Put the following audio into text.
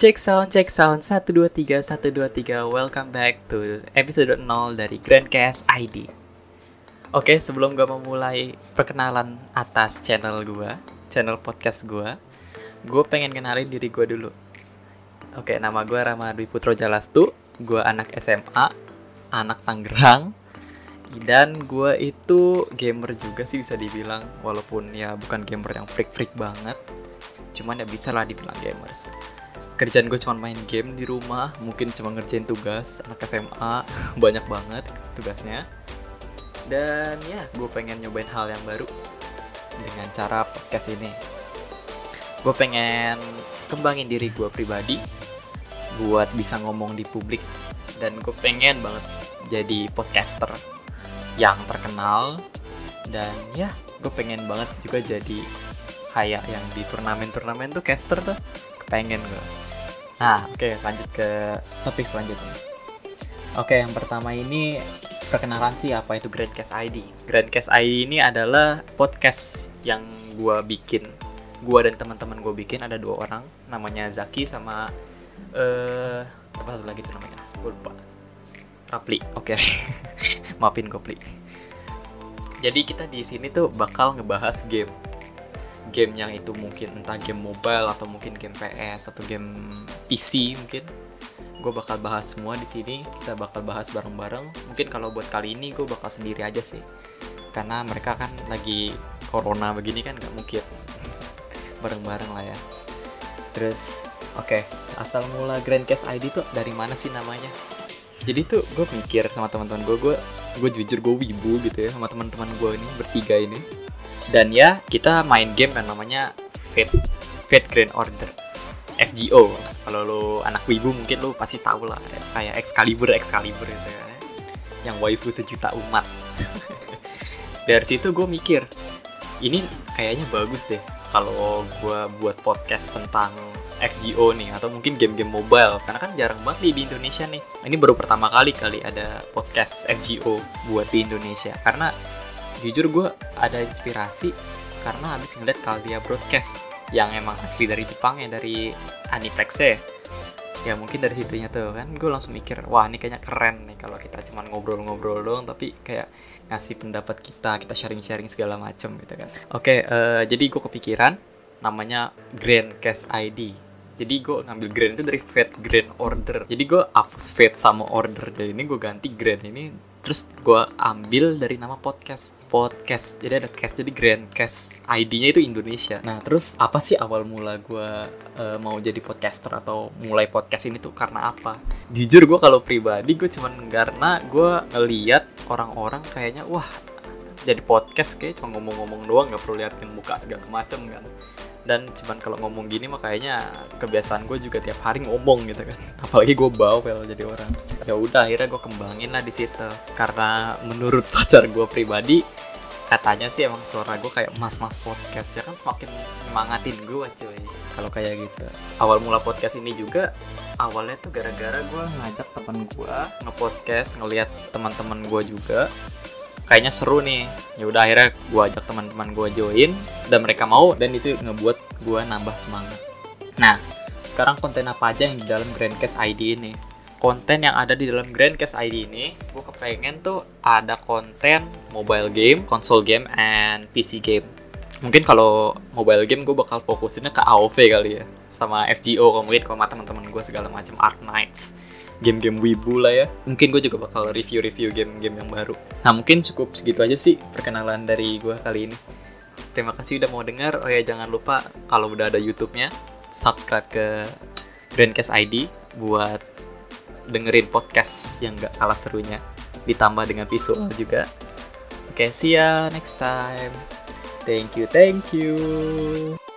Check sound, check sound, 1, 2, 3, 1, 2, 3 Welcome back to episode 0 dari Grandcast ID Oke, sebelum gue memulai perkenalan atas channel gue Channel podcast gue Gue pengen kenalin diri gue dulu. Oke, nama gue Rama Dwi Putro Jalastu. Gue anak SMA Anak Tangerang. Dan gue itu gamer juga sih bisa dibilang. Walaupun ya bukan gamer yang freak-freak banget. Cuman ya bisa lah dibilang gamers kerjaan gue cuma main game di rumah mungkin cuma ngerjain tugas anak SMA banyak banget tugasnya. Dan ya gue pengen nyobain hal yang baru dengan cara podcast ini. Gue pengen kembangin diri gue pribadi buat bisa ngomong di publik dan gue pengen banget jadi podcaster yang terkenal. Dan ya gue pengen banget juga jadi kayak yang di turnamen-turnamen tuh caster tuh pengen gue Nah, oke okay, lanjut ke topik selanjutnya. Oke, okay, yang pertama ini perkenalan sih apa itu Grandcast ID. Grandcast ID ini adalah podcast yang gua bikin. Gua dan teman-teman gue bikin ada dua orang, namanya Zaki sama eh uh, apa satu lagi itu namanya? Gue lupa. Rapli. Oke. Okay. Maafin Kopli. Jadi kita di sini tuh bakal ngebahas game game yang itu mungkin entah game mobile atau mungkin game PS atau game PC mungkin. Gue bakal bahas semua di sini kita bakal bahas bareng-bareng. Mungkin kalau buat kali ini gue bakal sendiri aja sih. Karena mereka kan lagi corona begini kan nggak mungkin. Bareng-bareng lah ya. Terus oke okay, asal mula Grand Case ID tuh dari mana sih namanya? Jadi tuh gue mikir sama teman-teman gue gue gue jujur gue wibu gitu ya sama teman-teman gue ini bertiga ini. Dan ya kita main game yang namanya Fate Fate Grand Order FGO kalau lo anak wibu mungkin lo pasti tahu lah kayak Excalibur Excalibur gitu ya. Yang waifu sejuta umat. Dari situ gue mikir ini kayaknya bagus deh kalau gue buat podcast tentang FGO nih atau mungkin game-game mobile. Karena kan jarang banget di Indonesia nih. Ini baru pertama kali kali ada podcast FGO buat di Indonesia. Karena jujur gue ada inspirasi karena habis ngeliat dia Broadcast yang emang asli dari Jepang ya dari Aniplex ya. Ya mungkin dari situnya tuh kan gue langsung mikir wah ini kayaknya keren nih kalau kita cuma ngobrol-ngobrol doang tapi kayak ngasih pendapat kita kita sharing-sharing segala macem gitu kan. Oke uh, jadi gue kepikiran namanya Grand Cast ID jadi gue ngambil grand itu dari Fate Grand Order. Jadi gue hapus Fate sama Order dari ini gue ganti Grand ini terus gue ambil dari nama podcast. Podcast. Jadi ada cast jadi grand cast. ID-nya itu Indonesia. Nah terus apa sih awal mula gue uh, mau jadi podcaster atau mulai podcast ini tuh karena apa? Jujur gue kalau pribadi gue cuman karena gue ngeliat orang-orang kayaknya wah jadi podcast kayak cuma ngomong-ngomong doang nggak perlu liatin muka segala macem kan dan cuman kalau ngomong gini mah kayaknya kebiasaan gue juga tiap hari ngomong gitu kan. Apalagi gue bawel jadi orang. Ya udah akhirnya gue kembangin lah di situ. Karena menurut pacar gue pribadi katanya sih emang suara gue kayak mas-mas podcast ya kan semakin nyemangatin gue cuy. Kalau kayak gitu. Awal mula podcast ini juga awalnya tuh gara-gara gue ngajak temen gue ngepodcast ngeliat teman-teman gue juga kayaknya seru nih. Ya udah akhirnya gue ajak teman-teman gue join dan mereka mau dan itu ngebuat gue nambah semangat. Nah sekarang konten apa aja yang di dalam Grandcast ID ini? Konten yang ada di dalam Grandcast ID ini gue kepengen tuh ada konten mobile game, console game, and PC game. Mungkin kalau mobile game gue bakal fokusinnya ke AOV kali ya sama FGO mungkin sama teman-teman gue segala macam Ark Knights game-game wibu lah ya. Mungkin gue juga bakal review-review game-game yang baru. Nah mungkin cukup segitu aja sih perkenalan dari gue kali ini. Terima kasih udah mau dengar. Oh ya jangan lupa kalau udah ada YouTube-nya subscribe ke Grandcast ID buat dengerin podcast yang gak kalah serunya. Ditambah dengan visual juga. Oke okay, see ya next time. Thank you thank you